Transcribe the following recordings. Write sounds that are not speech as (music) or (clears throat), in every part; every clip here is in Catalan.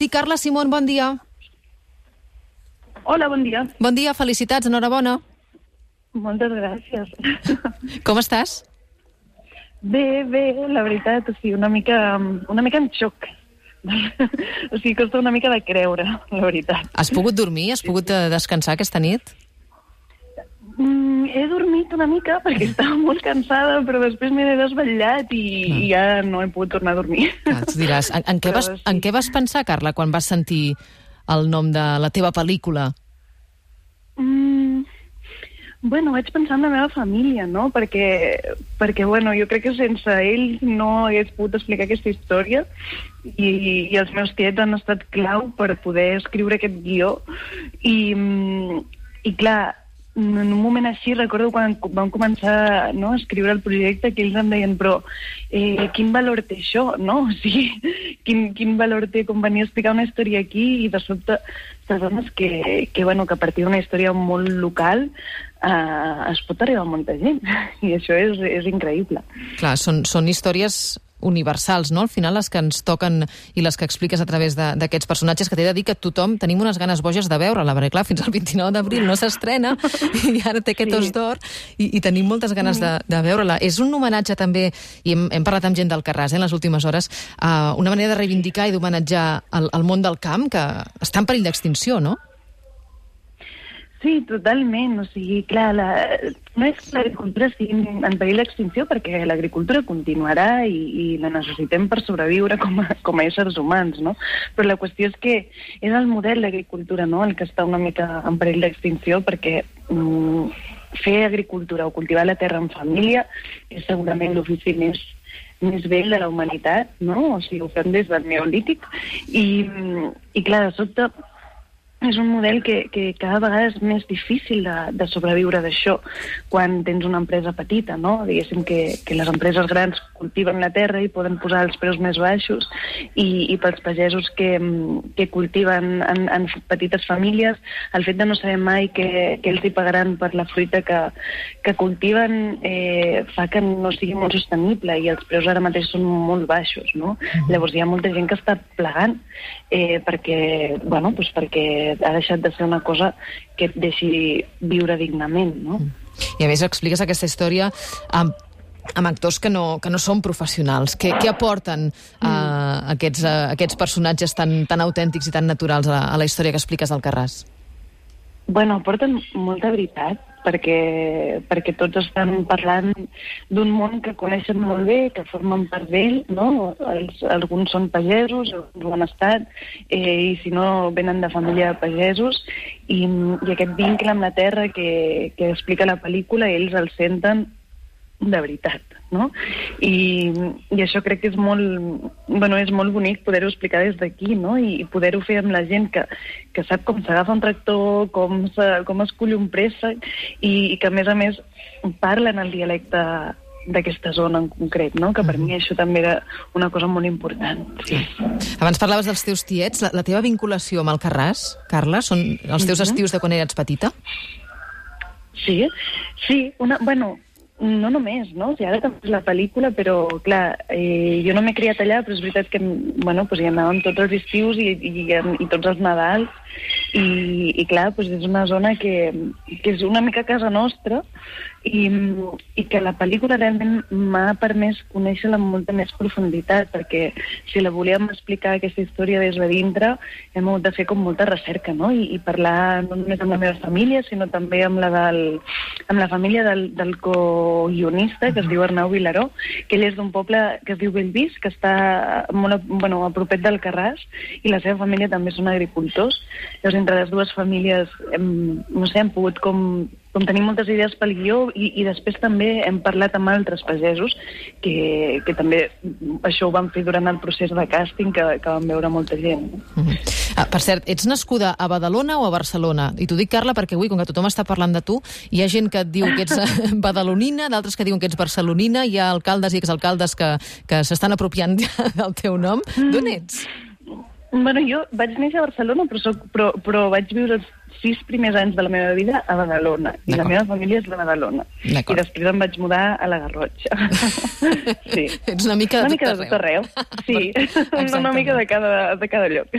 Sí, Carla Simón, bon dia. Hola, bon dia. Bon dia, felicitats, enhorabona. Moltes gràcies. (laughs) Com estàs? Bé, bé, la veritat, o sigui, una mica, una mica en xoc. (laughs) o sigui, costa una mica de creure, la veritat. Has pogut dormir? Has pogut eh, descansar aquesta nit? Mm, he dormit una mica perquè estava molt cansada, però després m'he desvetllat i, Ah. i ja no he pogut tornar a dormir. Ah, tu diràs, en, en, què vas, sí. en què vas pensar, Carla, quan vas sentir el nom de la teva pel·lícula? Mm, bueno, vaig pensar en la meva família, no? Perquè, perquè bueno, jo crec que sense ells no hagués pogut explicar aquesta història i, i els meus tiets han estat clau per poder escriure aquest guió i, mm, i clar, en un moment així recordo quan vam començar no, a escriure el projecte que ells em deien però eh, quin valor té això, no? O sigui, (laughs) quin, quin valor té com venir a explicar una història aquí i de sobte t'adones que, que, bueno, que a partir d'una història molt local eh, es pot arribar a molta gent (laughs) i això és, és increïble. Clar, són, són històries universals, no? Al final les que ens toquen i les que expliques a través de- d'aquests personatges que t'he de dir que tothom tenim unes ganes boges de veure-la, perquè clar, fins al 29 d'abril no s'estrena (laughs) i ara té aquest Sí. os d'or i, i tenim moltes ganes de, de veure-la. És un homenatge també, i hem, hem parlat amb gent del Carràs eh, en les últimes hores, uh, una manera de reivindicar i d'homenatjar el, el món del camp que està en perill d'extinció, no? Sí, totalment. O sigui, clar, la, no és que l'agricultura estigui en perill d'extinció perquè l'agricultura continuarà i, i la necessitem per sobreviure com a, com a éssers humans, no? Però la qüestió és que és el model d'agricultura no? el que està una mica en perill d'extinció perquè mm, fer agricultura o cultivar la terra en família és segurament l'ofici més més vell de la humanitat, no? O sigui, ho fem des del neolític i, mm, i clar, de sobte és un model que, que cada vegada és més difícil de, de sobreviure d'això quan tens una empresa petita, no? Diguéssim que, que les empreses grans cultiven la terra i poden posar els preus més baixos i, i pels pagesos que, que cultiven en, en petites famílies, el fet de no saber mai què, què els hi pagaran per la fruita que, que cultiven eh, fa que no sigui molt sostenible i els preus ara mateix són molt baixos, no? Llavors hi ha molta gent que està plegant eh, perquè, bueno, doncs perquè ha deixat de ser una cosa que et deixi viure dignament, no? I a més expliques aquesta història amb amb actors que no, que no són professionals. Què, què aporten uh, aquests, uh, aquests personatges tan, tan autèntics i tan naturals a la, a la història que expliques del Carràs? Bueno, aporten molta veritat, perquè, perquè tots estan parlant d'un món que coneixen molt bé, que formen part d'ell, no? Els, alguns són pagesos, alguns ho han estat, eh, i si no venen de família de pagesos, i, i aquest vincle amb la terra que, que explica la pel·lícula, ells el senten de veritat, no? I, i això crec que és molt, bueno, és molt bonic poder-ho explicar des d'aquí, no? I, i poder-ho fer amb la gent que, que sap com s'agafa un tractor, com, se, com es cull un préssec, i, i que a més a més parlen el dialecte d'aquesta zona en concret, no? Que per mi això també era una cosa molt important. Sí. Abans parlaves dels teus tiets. La, la teva vinculació amb el Carràs, Carla, són els teus estius de quan eres petita? Sí, sí, una, bueno, no només, no? O sigui, ara també és la pel·lícula, però, clar, eh, jo no m'he criat allà, però és veritat que, bueno, pues hi anàvem tots els estius i, i, i tots els Nadals, i, i clar, pues és una zona que, que és una mica casa nostra, i, i que la pel·lícula realment m'ha permès conèixer-la amb molta més profunditat, perquè si la volíem explicar aquesta història des de dintre, hem hagut de fer com molta recerca, no? I, i parlar no només amb la meva família, sinó també amb la, del, amb la família del, del co-guionista, que es diu Arnau Vilaró, que ell és d'un poble que es diu Bellvís, que està molt a, bueno, a propet del Carràs, i la seva família també són agricultors. Llavors, entre les dues famílies, hem, no sé, hem pogut com com tenir moltes idees pel guió i, i després també hem parlat amb altres pagesos que, que també això ho van fer durant el procés de càsting que, que van veure molta gent. Mm -hmm. ah, per cert, ets nascuda a Badalona o a Barcelona? I t'ho dic, Carla, perquè avui, com que tothom està parlant de tu, hi ha gent que et diu que ets (laughs) badalonina, d'altres que diuen que ets barcelonina, hi ha alcaldes i exalcaldes que, que s'estan apropiant del teu nom. Mm. D'on ets? Bueno, jo vaig néixer a Barcelona, però, soc, però, però vaig viure els sis primers anys de la meva vida a Badalona, i la meva família és de Badalona. I després em vaig mudar a la Garrotxa. (laughs) sí. Ets una mica Una de mica tot de tot arreu. (laughs) Sí, (laughs) una Exactament. mica de cada, de cada lloc.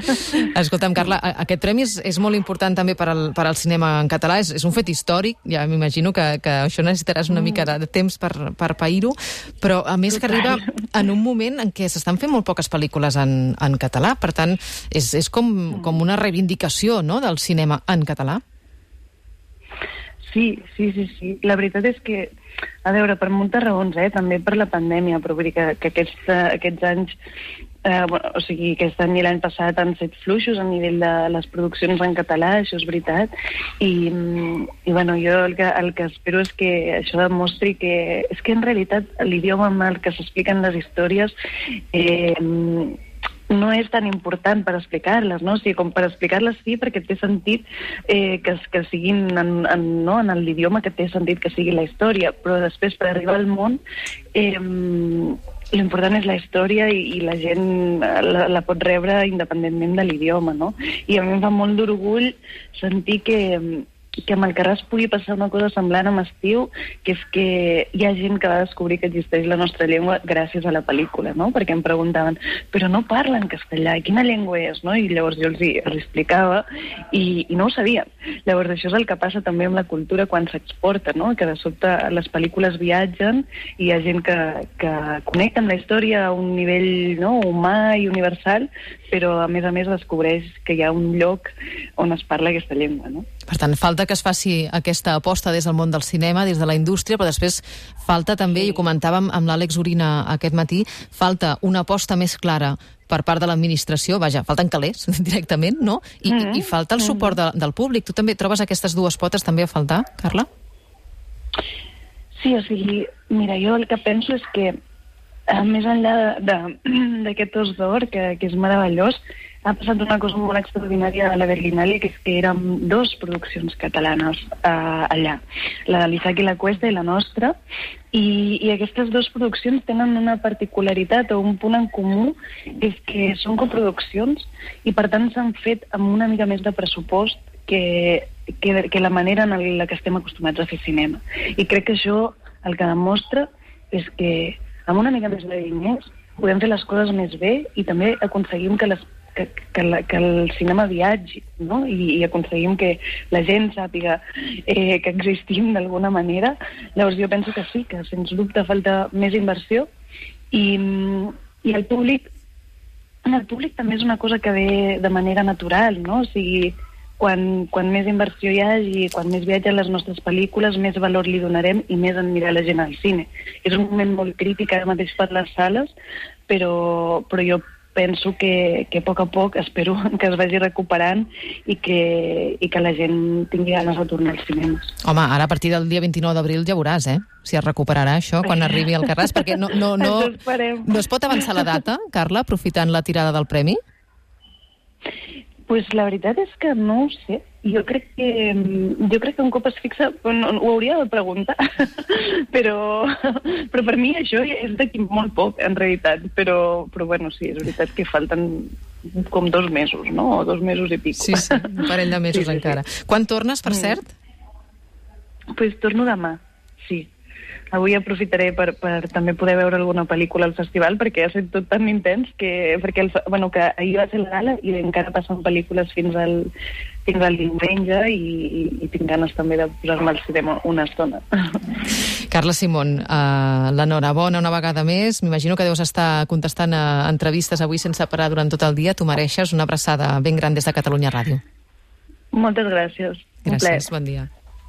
Escolta'm, Carla, aquest premi és, és molt important també per al, per al cinema en català, és, és un fet històric, ja m'imagino que, que això necessitaràs una mica de, de temps per, per pair-ho, però a més que arriba en un moment en què s'estan fent molt poques pel·lícules en, en català, per tant, és, és com, com una reivindicació no, del cinema en català. Sí, sí, sí, sí. La veritat és que, a veure, per moltes raons, eh? també per la pandèmia, però vull dir que, que aquests, eh, aquests anys, eh, bueno, o sigui, aquest any i l'any passat han set fluixos a nivell de les produccions en català, això és veritat, i, i bueno, jo el que, el que espero és que això demostri que, és que en realitat l'idioma amb el que s'expliquen les històries eh, no és tan important per explicar-les, no? O sigui, com per explicar-les sí, perquè té sentit eh, que, que siguin en, en, no? en l'idioma que té sentit que sigui la història, però després per arribar al món eh, l'important és la història i, i la gent eh, la, la pot rebre independentment de l'idioma, no? I a mi em fa molt d'orgull sentir que, que amb el Carràs pugui passar una cosa semblant amb Estiu, que és que hi ha gent que va descobrir que existeix la nostra llengua gràcies a la pel·lícula, no? Perquè em preguntaven, però no parlen castellà, quina llengua és, no? I llavors jo els, hi, els explicava i, i no ho sabien. Llavors això és el que passa també amb la cultura quan s'exporta, no? Que de sobte les pel·lícules viatgen i hi ha gent que, que connecta amb la història a un nivell no? humà i universal, però a més a més descobreix que hi ha un lloc on es parla aquesta llengua, no? Per tant, falta que es faci aquesta aposta des del món del cinema, des de la indústria, però després falta també, i ho comentàvem amb l'Àlex Urina aquest matí, falta una aposta més clara per part de l'administració, vaja, falten calés (laughs) directament, no? I, Mhm. i falta el suport de, del públic. Tu també trobes aquestes dues potes també a faltar, Carla? Sí, o sigui, mira, jo el que penso és que eh, més enllà (clears throat) d'aquest os d'or, que, que és meravellós, ha passat una cosa molt extraordinària a la Berlinale, que és que érem dos produccions catalanes eh, allà, la de l'Isaac i la Cuesta i la nostra, i, i aquestes dues produccions tenen una particularitat o un punt en comú, que és que són coproduccions i per tant s'han fet amb una mica més de pressupost que, que, que la manera en la que estem acostumats a fer cinema. I crec que això el que demostra és que amb una mica més de diners podem fer les coses més bé i també aconseguim que les que, que, la, que el cinema viatgi, no? I, i aconseguim que la gent sàpiga eh, que existim d'alguna manera. Llavors jo penso que sí, que sens dubte falta més inversió i, i el públic el públic també és una cosa que ve de manera natural, no? O sigui, quan, quan més inversió hi hagi, quan més viatgen les nostres pel·lícules, més valor li donarem i més en mirar la gent al cine. És un moment molt crític ara mateix per les sales, però, però jo penso que, que a poc a poc espero (laughs) que es vagi recuperant i que, i que la gent tingui ganes de tornar als cinemes. Home, ara a partir del dia 29 d'abril ja veuràs, eh? Si es recuperarà això quan arribi al Carràs, perquè no, no, (laughs) no, no es pot avançar la data, Carla, aprofitant la tirada del premi? Pues la veritat és que no ho sé. Jo crec que, jo crec que un cop es fixa... No, ho hauria de preguntar, (laughs) però, però per mi això és d'aquí molt poc, en realitat. Però, però bueno, sí, és veritat que falten com dos mesos, no? O dos mesos i pico. Sí, sí, un parell de (laughs) mesos Sí, sí, sí. encara. Quan tornes, per Mm. cert? pues torno demà, sí. Avui aprofitaré per, per també poder veure alguna pel·lícula al festival perquè ha estat tot tan intens que, perquè el, bueno, que ahir va ser la gala i encara passen pel·lícules fins al, fins al diumenge i, i, i tinc ganes també de posar-me al cinema una estona. (laughs) Carla Simón, uh, l'enhorabona una vegada més. M'imagino que deus estar contestant a entrevistes avui sense parar durant tot el dia. Tu mereixes una abraçada ben gran des de Catalunya Ràdio. Moltes gràcies. Gràcies, bon dia.